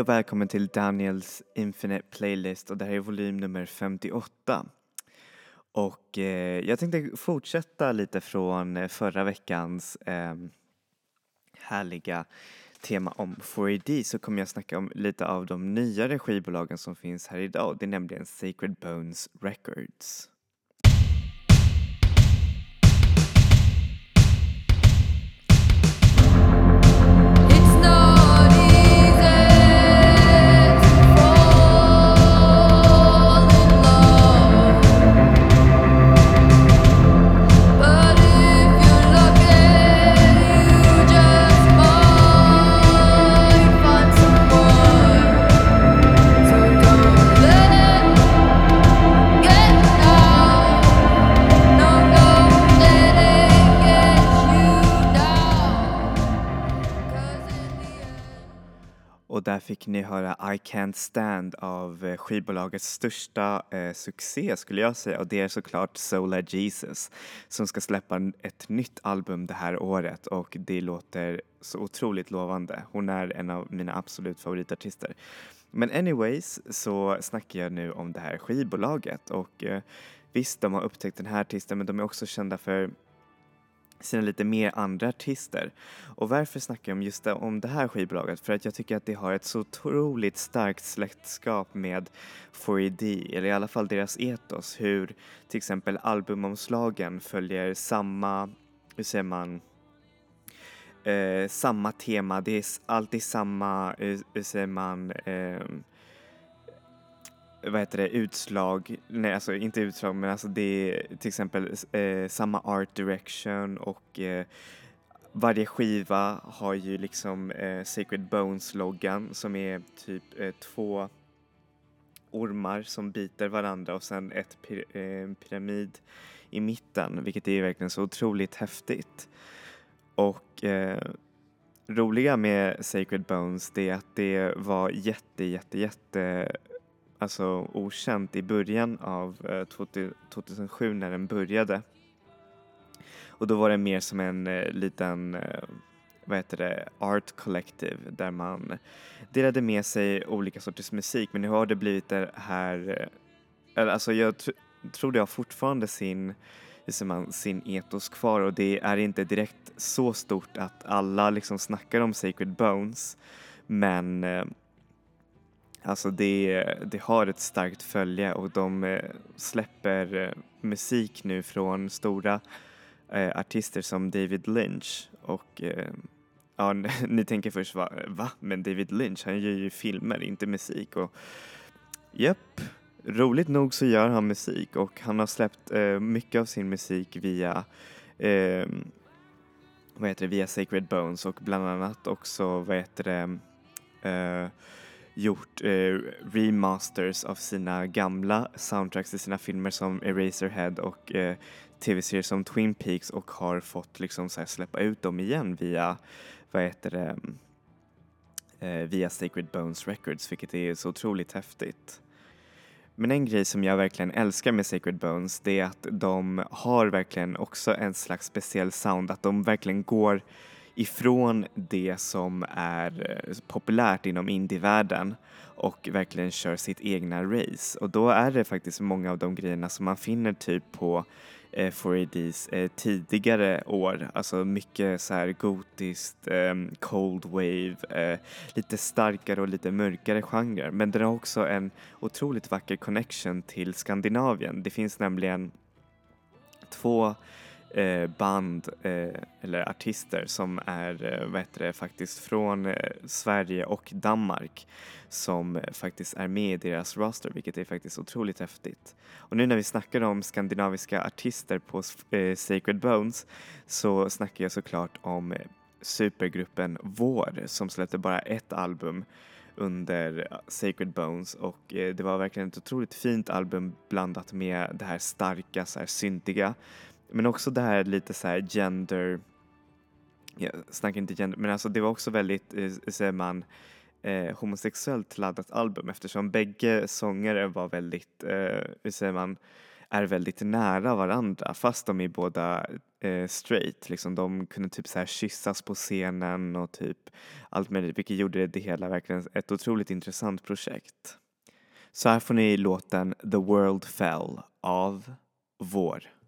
Hej och välkommen till Daniels Infinite Playlist och det här är volym nummer 58. Och eh, jag tänkte fortsätta lite från eh, förra veckans eh, härliga tema om 4AD så kommer jag snacka om lite av de nyare skivbolagen som finns här idag. Det är nämligen Sacred Bones Records. Och där fick ni höra I Can't Stand av eh, skivbolagets största eh, succé skulle jag säga och det är såklart Solar Jesus som ska släppa ett nytt album det här året och det låter så otroligt lovande. Hon är en av mina absolut favoritartister. Men anyways så snackar jag nu om det här skivbolaget och eh, visst de har upptäckt den här artisten men de är också kända för sina lite mer andra artister. Och varför snackar jag om just det, om det här skivbolaget? För att jag tycker att det har ett så otroligt starkt släktskap med 4ED, eller i alla fall deras etos, hur till exempel albumomslagen följer samma, hur säger man, eh, samma tema, det är alltid samma, hur, hur säger man, eh, vad heter det, utslag, nej alltså inte utslag men alltså det är till exempel eh, samma art direction och eh, varje skiva har ju liksom eh, Sacred Bones-loggan som är typ eh, två ormar som biter varandra och sen ett py- eh, pyramid i mitten vilket är verkligen så otroligt häftigt. Och eh, roliga med Sacred Bones det är att det var jätte, jätte, jätte alltså okänt i början av eh, 2007 när den började. Och då var det mer som en eh, liten, eh, vad heter det, art collective där man delade med sig olika sorters musik. Men nu har det blivit det här, eh, eller alltså jag tr- tror det har fortfarande sin, hur man, sin etos kvar. Och det är inte direkt så stort att alla liksom snackar om Sacred Bones. Men eh, Alltså det, det har ett starkt följe och de eh, släpper eh, musik nu från stora eh, artister som David Lynch och eh, ja, ni tänker först va, va? Men David Lynch han gör ju filmer, inte musik och japp, roligt nog så gör han musik och han har släppt eh, mycket av sin musik via eh, vad heter det, via Sacred Bones och bland annat också vad heter det eh, gjort eh, remasters av sina gamla soundtracks i sina filmer som Eraserhead och eh, tv-serier som Twin Peaks och har fått liksom så här släppa ut dem igen via, vad heter det, mm, eh, via Sacred Bones Records vilket är så otroligt häftigt. Men en grej som jag verkligen älskar med Sacred Bones det är att de har verkligen också en slags speciell sound, att de verkligen går ifrån det som är eh, populärt inom indievärlden och verkligen kör sitt egna race. Och då är det faktiskt många av de grejerna som man finner typ på eh, 4ADs eh, tidigare år. Alltså mycket så här gotiskt, eh, cold wave, eh, lite starkare och lite mörkare genrer. Men den har också en otroligt vacker connection till Skandinavien. Det finns nämligen två Eh, band eh, eller artister som är eh, vad heter det, faktiskt från eh, Sverige och Danmark som eh, faktiskt är med i deras roster vilket är faktiskt otroligt häftigt. Och nu när vi snackar om skandinaviska artister på eh, Sacred Bones så snackar jag såklart om eh, supergruppen Vår som släppte bara ett album under eh, Sacred Bones och eh, det var verkligen ett otroligt fint album blandat med det här starka, så här syntiga men också det här lite så här gender, jag snackar inte gender, men alltså det var också väldigt, eh, eh, säger man, eh, homosexuellt laddat album eftersom bägge sångare var väldigt, eh, hur säger man, är väldigt nära varandra fast de är båda eh, straight. Liksom, de kunde typ så här kyssas på scenen och typ allt möjligt vilket gjorde det hela verkligen ett otroligt intressant projekt. Så här får ni låten The World Fell av Vår.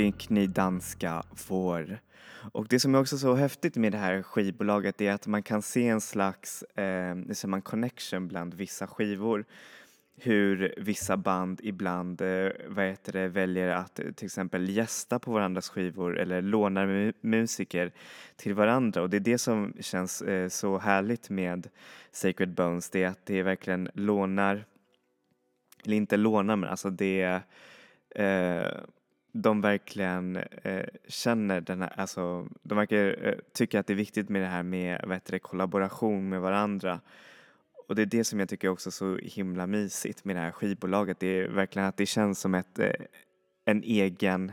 Fick ni danska Vår. Och det som är också så häftigt med det här skivbolaget är att man kan se en slags eh, man, connection bland vissa skivor. Hur vissa band ibland eh, vad heter det, väljer att eh, till exempel gästa på varandras skivor eller lånar mu- musiker till varandra. Och det är det som känns eh, så härligt med Sacred Bones. Det är att det verkligen lånar, eller inte lånar men alltså det eh, de verkligen eh, känner den här, alltså de verkar eh, tycka att det är viktigt med det här med vad heter det, kollaboration med varandra. Och det är det som jag tycker också är så himla mysigt med det här skivbolaget. Det är verkligen att det känns som ett, eh, en egen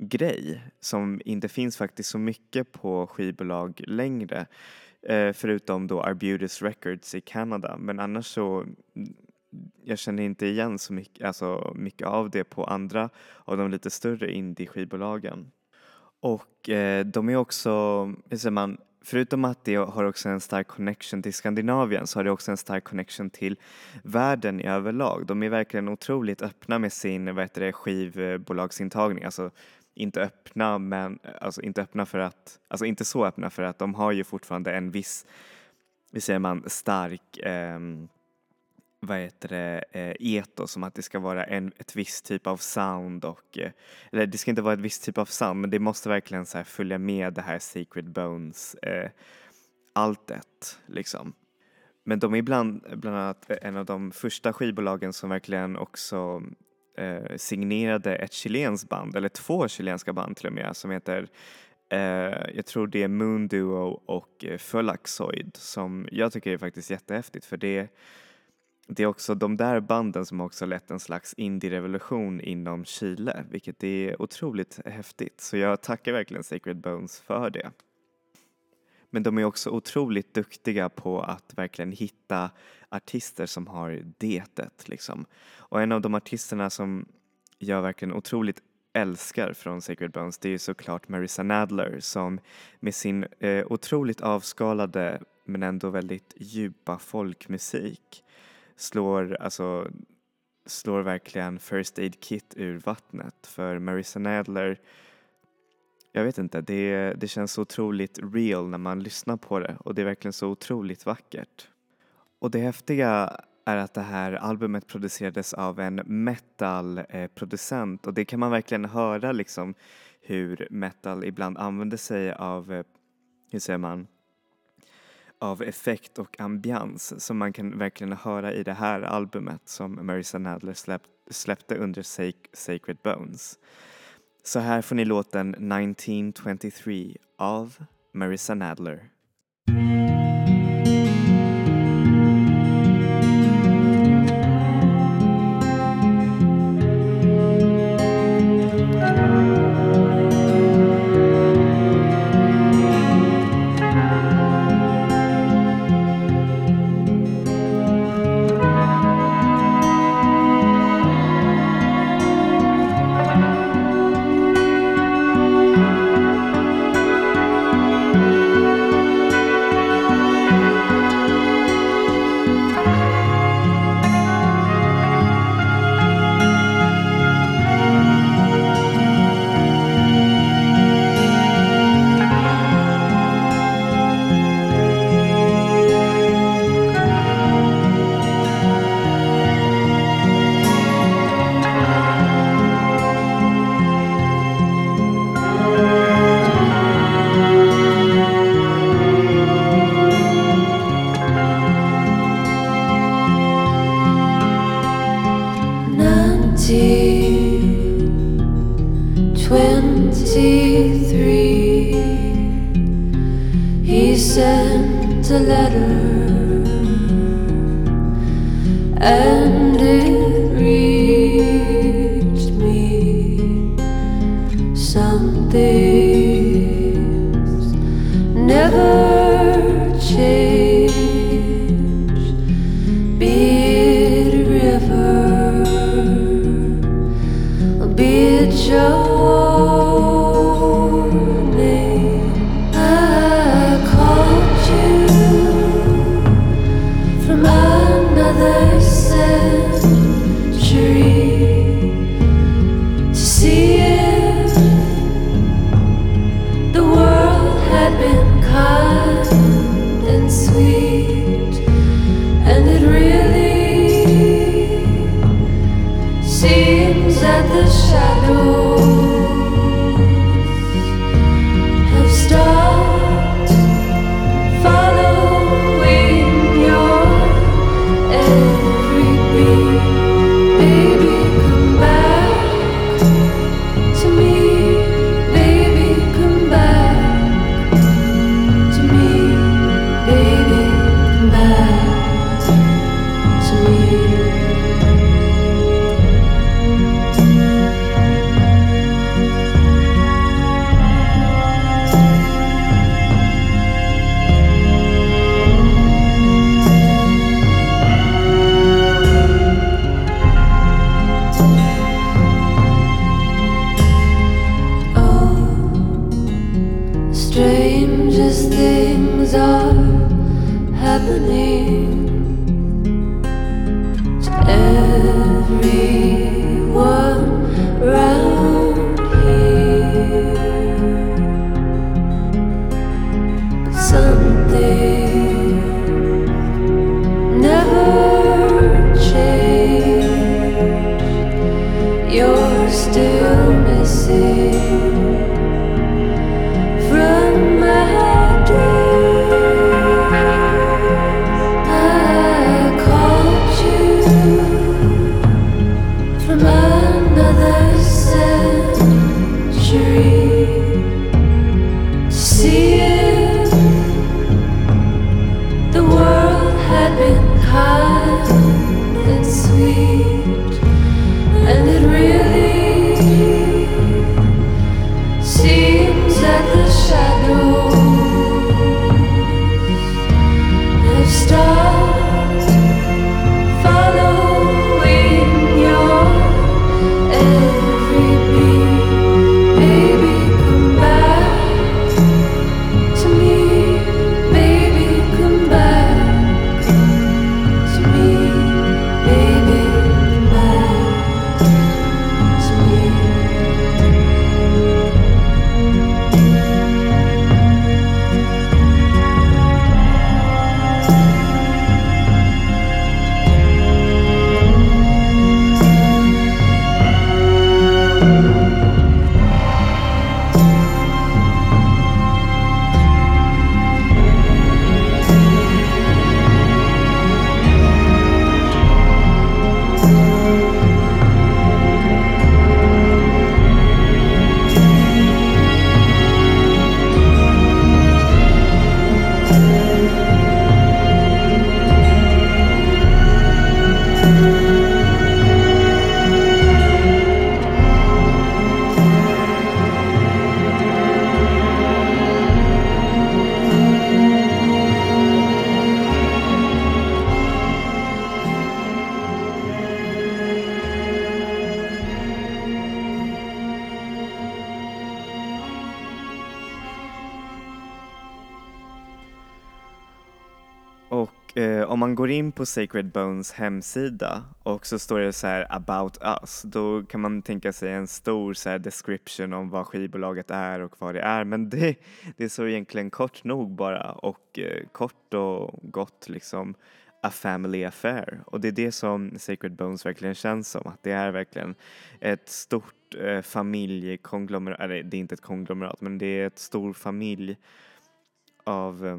grej som inte finns faktiskt så mycket på skivbolag längre. Eh, förutom då Arbutus Records i Kanada. Men annars så jag känner inte igen så mycket, alltså mycket av det på andra av de lite större indie-skivbolagen. Och eh, de är också, hur säger man, förutom att det har också en stark connection till Skandinavien så har det också en stark connection till världen i överlag. De är verkligen otroligt öppna med sin vad heter det, skivbolagsintagning. Alltså inte öppna men alltså inte öppna för att, alltså inte så öppna för att de har ju fortfarande en viss hur säger man, stark eh, vad heter det, eh, etos som att det ska vara en, ett viss typ av sound och, eh, eller det ska inte vara ett visst typ av sound men det måste verkligen så här följa med det här Sacred Bones eh, alltet liksom. Men de är bland, bland annat en av de första skivbolagen som verkligen också eh, signerade ett chilenskt band, eller två chilenska band till och med, som heter eh, jag tror det är Moon Duo och eh, Fullaxoid som jag tycker är faktiskt jättehäftigt för det, det är också de där banden som också lett en slags indie-revolution inom Chile vilket är otroligt häftigt så jag tackar verkligen Sacred Bones för det. Men de är också otroligt duktiga på att verkligen hitta artister som har detet liksom. Och en av de artisterna som jag verkligen otroligt älskar från Sacred Bones det är ju såklart Marissa Nadler som med sin eh, otroligt avskalade men ändå väldigt djupa folkmusik slår, alltså, slår verkligen First Aid Kit ur vattnet. För Marissa Nadler jag vet inte, det, det känns så otroligt real när man lyssnar på det. Och det är verkligen så otroligt vackert. Och det häftiga är att det här albumet producerades av en metal-producent. Och det kan man verkligen höra liksom hur metal ibland använder sig av, eh, hur säger man, av effekt och ambians som man kan verkligen höra i det här albumet som Marissa Nadler släpp, släppte under Sacred Bones. Så här får ni låten 1923 av Marissa Nadler. something. Eh, om man går in på Sacred Bones hemsida och så står det så här about us, då kan man tänka sig en stor så här description om vad skivbolaget är och vad det är. Men det, det står egentligen kort nog bara och eh, kort och gott liksom a family affair. Och det är det som Sacred Bones verkligen känns som, att det är verkligen ett stort eh, familjekonglomerat, eller det är inte ett konglomerat, men det är ett stor familj av eh,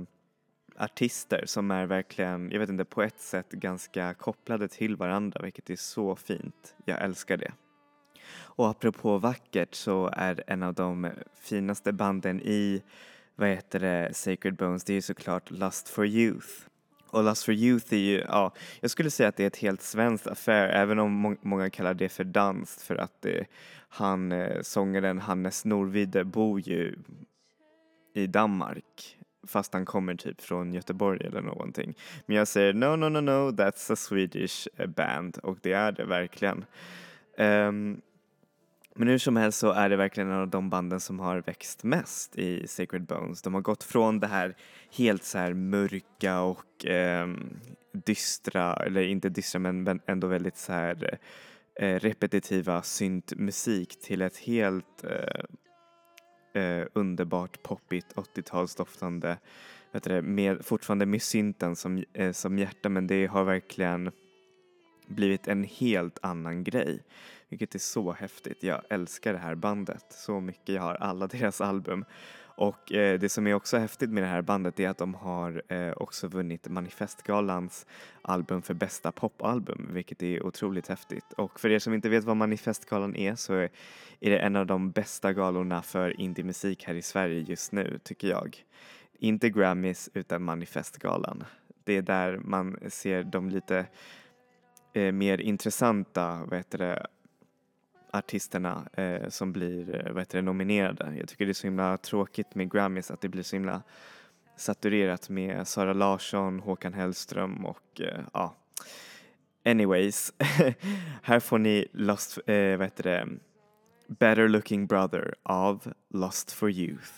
artister som är verkligen, jag vet inte, på ett sätt ganska kopplade till varandra, vilket är så fint. Jag älskar det. Och apropå vackert så är en av de finaste banden i, vad heter det, Sacred Bones, det är ju såklart Lust for Youth. Och Lust for Youth är ju, ja, jag skulle säga att det är ett helt svenskt affär, även om må- många kallar det för dans för att det, han, eh, sångaren Hannes Norvide bor ju i Danmark fast han kommer typ från Göteborg eller någonting. Men jag säger no, no, no, no, that's a Swedish eh, band och det är det verkligen. Um, men hur som helst så är det verkligen en av de banden som har växt mest i Sacred Bones. De har gått från det här helt så här mörka och ehm, dystra, eller inte dystra men men ändå väldigt så här eh, repetitiva syntmusik till ett helt eh, eh, underbart poppigt 80-talsdoftande, med, fortfarande med synten som, eh, som hjärta men det har verkligen blivit en helt annan grej. Vilket är så häftigt. Jag älskar det här bandet så mycket. Jag har alla deras album. Och eh, det som är också häftigt med det här bandet är att de har eh, också vunnit Manifestgalans album för bästa popalbum, vilket är otroligt häftigt. Och för er som inte vet vad Manifestgalan är så är är det en av de bästa galorna för indiemusik här i Sverige just nu, tycker jag. Inte Grammys, utan Manifestgalan. Det är där man ser de lite eh, mer intressanta, vad heter det, artisterna eh, som blir eh, vad heter det, nominerade. Jag tycker det är så himla tråkigt med Grammys att det blir så himla saturerat med Sara Larsson, Håkan Hellström och eh, ja. Anyways, här får ni Lost, eh, vad heter det, Better Looking Brother av Lost for Youth.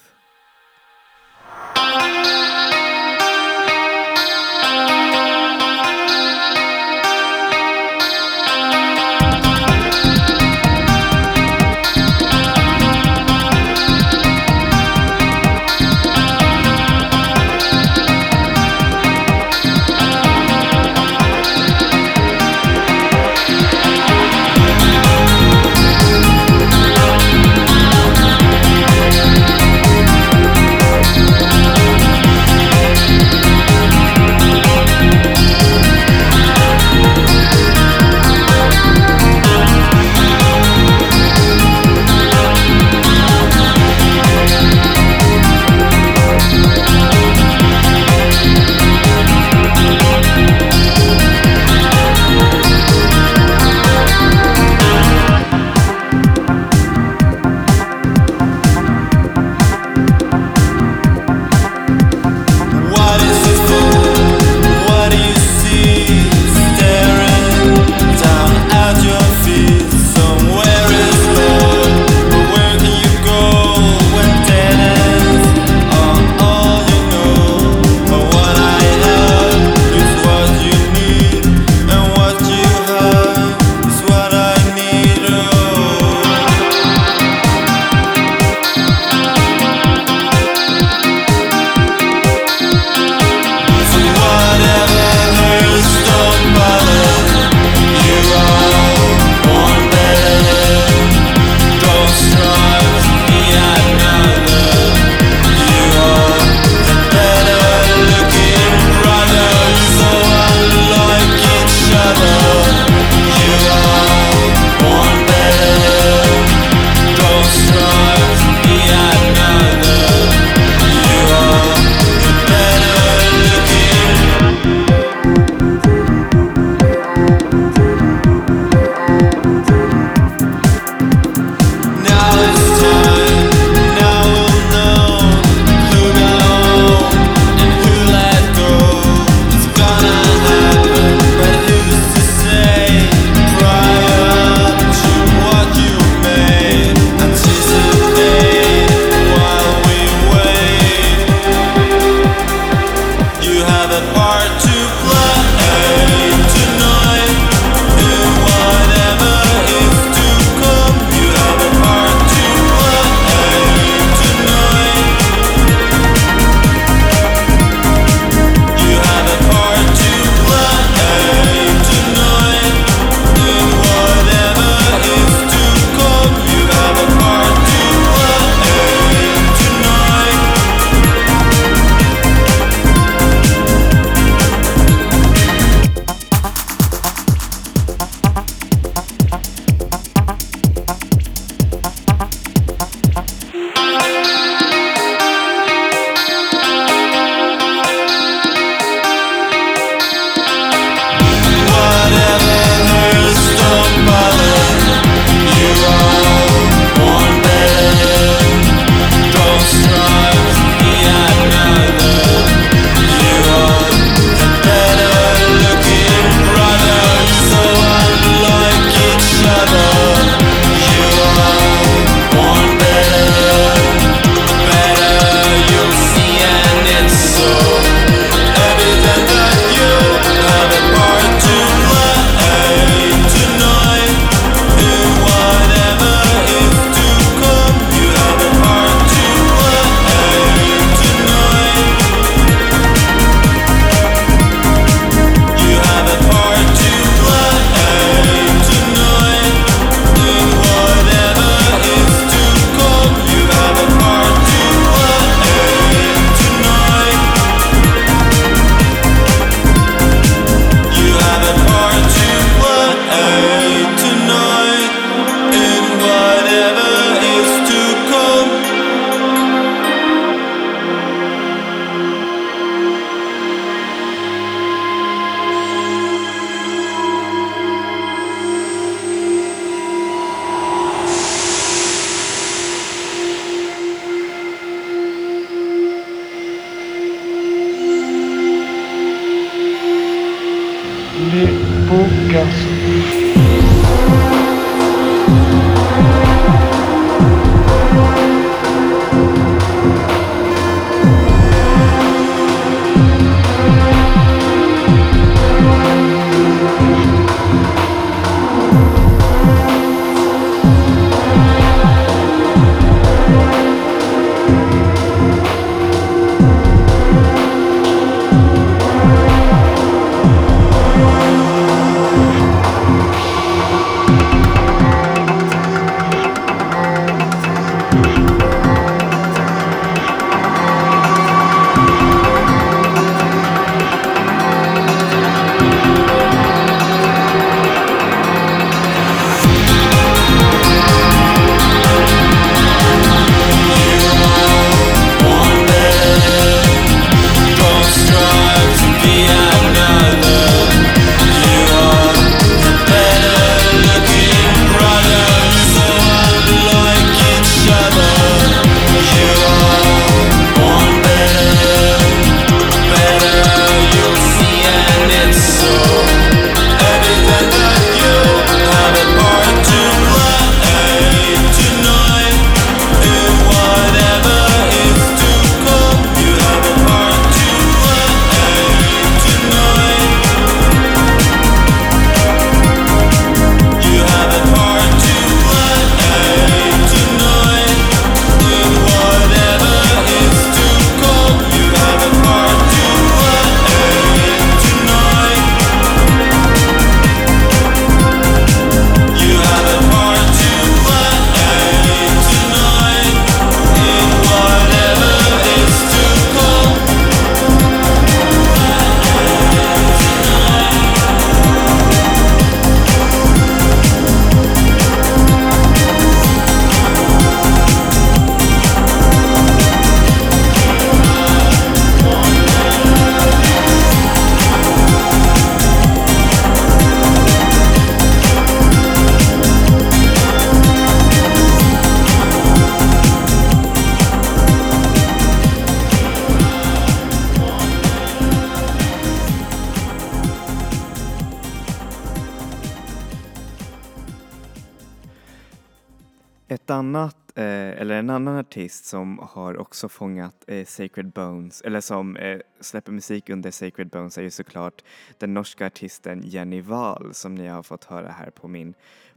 Artist som har också fångat eh, Sacred Bones, eller som eh, släpper musik under Sacred Bones är ju såklart den norska artisten Jenny Wahl som ni har fått höra här på min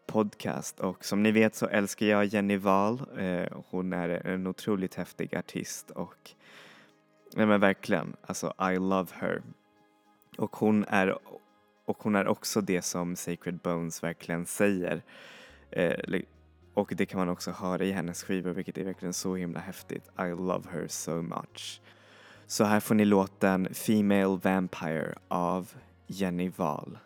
podcast. Och som ni vet så älskar jag Jenny Wahl. Eh, hon är en otroligt häftig artist och nej men verkligen, alltså I love her. Och hon är, och hon är också det som Sacred Bones verkligen säger. Eh, och det kan man också höra i hennes skivor vilket är verkligen så himla häftigt. I love her so much. Så här får ni låten Female Vampire av Jenny Wahl.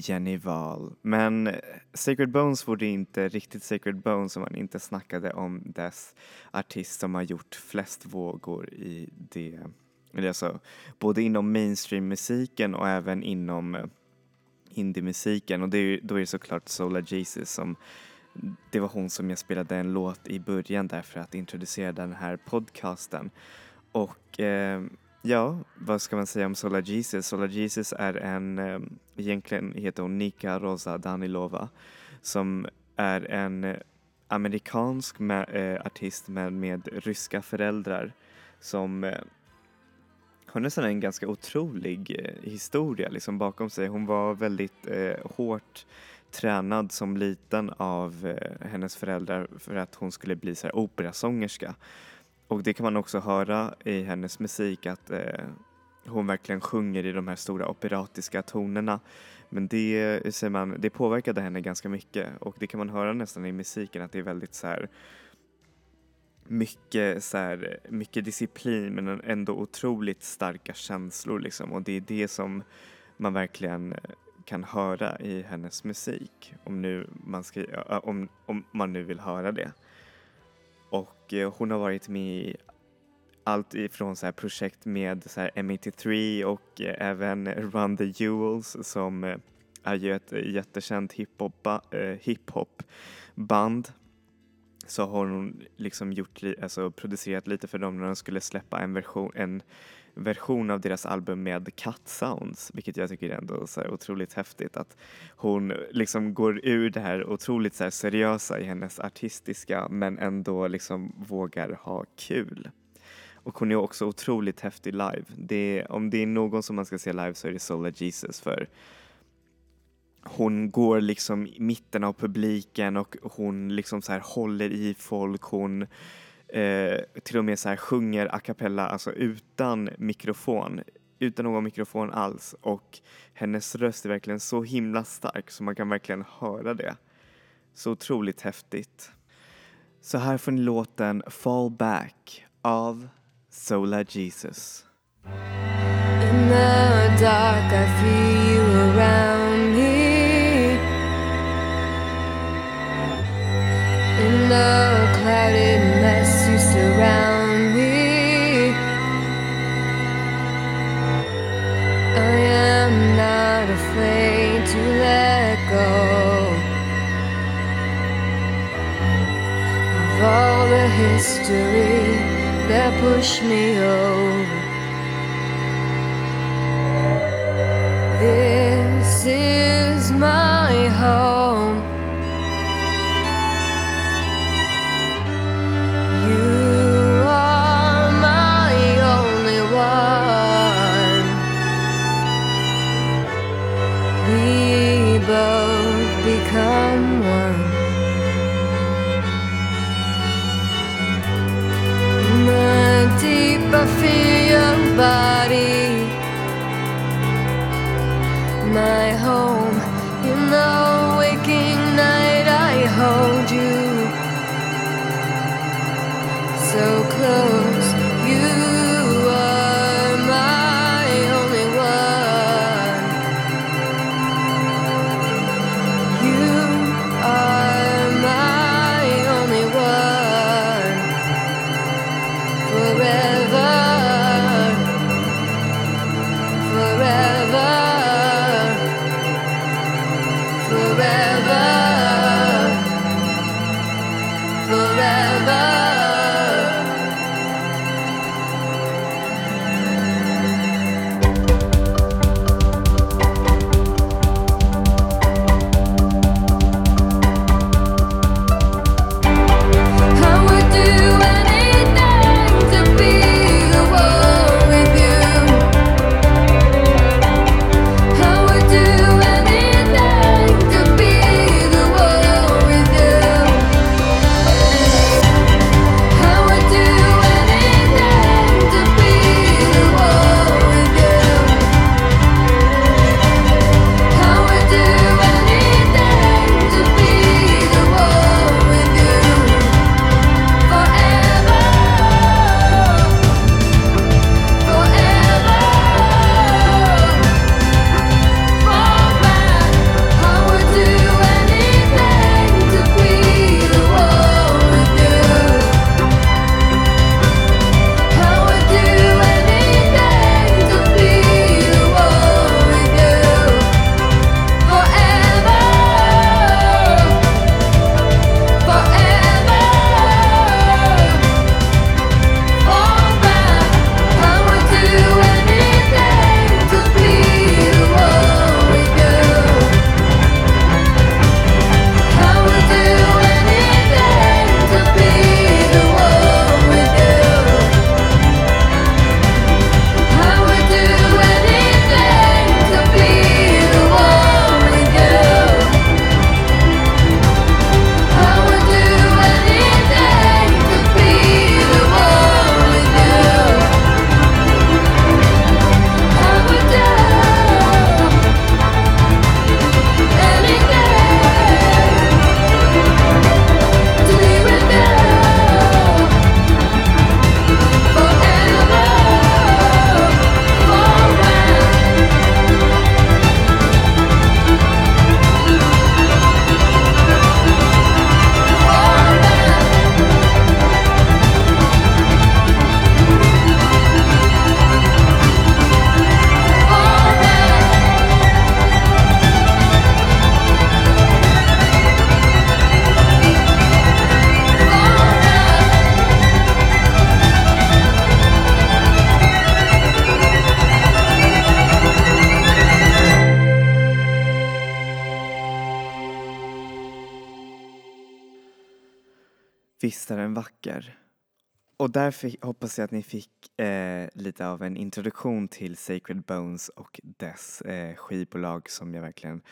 Jenny Wahl. Men eh, Sacred Bones vore inte riktigt Sacred Bones om man inte snackade om dess artist som har gjort flest vågor i det, alltså både inom mainstreammusiken och även inom eh, indiemusiken. och det är, då är det såklart Sola Jesus som det var hon som jag spelade en låt i början där för att introducera den här podcasten. Och eh, ja, vad ska man säga om Sola Jesus? Sola Jesus är en, ehm, egentligen heter hon Nika Rosa Danilova, som är en amerikansk med, eh, artist men med ryska föräldrar som eh, har nästan en ganska otrolig eh, historia liksom bakom sig. Hon var väldigt eh, hårt tränad som liten av eh, hennes föräldrar för att hon skulle bli så här, operasångerska. Och det kan man också höra i hennes musik att eh, hon verkligen sjunger i de här stora operatiska tonerna. Men det, eh, säger man, det påverkade henne ganska mycket och det kan man höra nästan i musiken att det är väldigt så här mycket, så här, mycket disciplin men ändå otroligt starka känslor liksom och det är det som man verkligen eh, kan höra i hennes musik om, nu man, ska, om, om man nu vill höra det. Och hon har varit med i allt ifrån så här projekt med så här M83 och eh, även Run the Jewels som eh, är ju ett jättekänt hiphop-band. så har hon liksom gjort, alltså producerat lite för dem när de skulle släppa en version, en version av deras album med cut sounds, vilket jag tycker är ändå så här otroligt häftigt att hon liksom går ur det här otroligt så här seriösa i hennes artistiska men ändå liksom vågar ha kul. Och hon är också otroligt häftig live. Det är, om det är någon som man ska se live så är det Solar Jesus för hon går liksom i mitten av publiken och hon liksom så här håller i folk. Hon eh, till och med så här sjunger a cappella, alltså utan mikrofon, utan någon mikrofon alls. Och hennes röst är verkligen så himla stark så man kan verkligen höra det. Så otroligt häftigt. Så här får ni låten Fall Back av Sola Jesus. In the dark, I feel you around me. In the clouded mess, surround me. I am not afraid to let go of all the history that pushed me over. This is my home. Body my home. In the waking night, I hold you so close. Och därför hoppas jag att ni fick eh, lite av en introduktion till Sacred Bones och dess eh, skivbolag som jag verkligen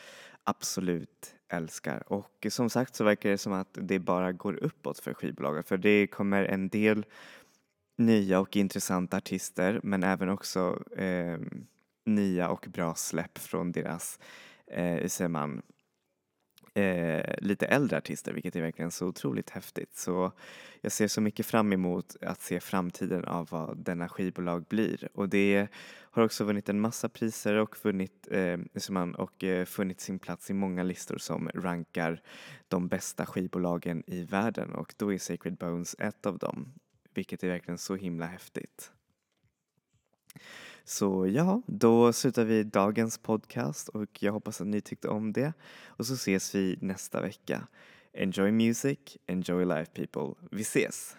absolut älskar. Och som sagt så verkar det som att det bara går uppåt för skivbolagen för det kommer en del nya och intressanta artister men även också eh, nya och bra släpp från deras, eh, hur säger man, eh, lite äldre artister vilket är verkligen så otroligt häftigt. Så jag ser så mycket fram emot att se framtiden av vad denna skivbolag blir och det har också vunnit en massa priser och vunnit, eh, man, och eh, funnit sin plats i många listor som rankar de bästa skivbolagen i världen och då är Sacred Bones ett av dem vilket är verkligen så himla häftigt. Så ja, då slutar vi dagens podcast och jag hoppas att ni tyckte om det. Och så ses vi nästa vecka. Enjoy music, enjoy life people. Vi ses!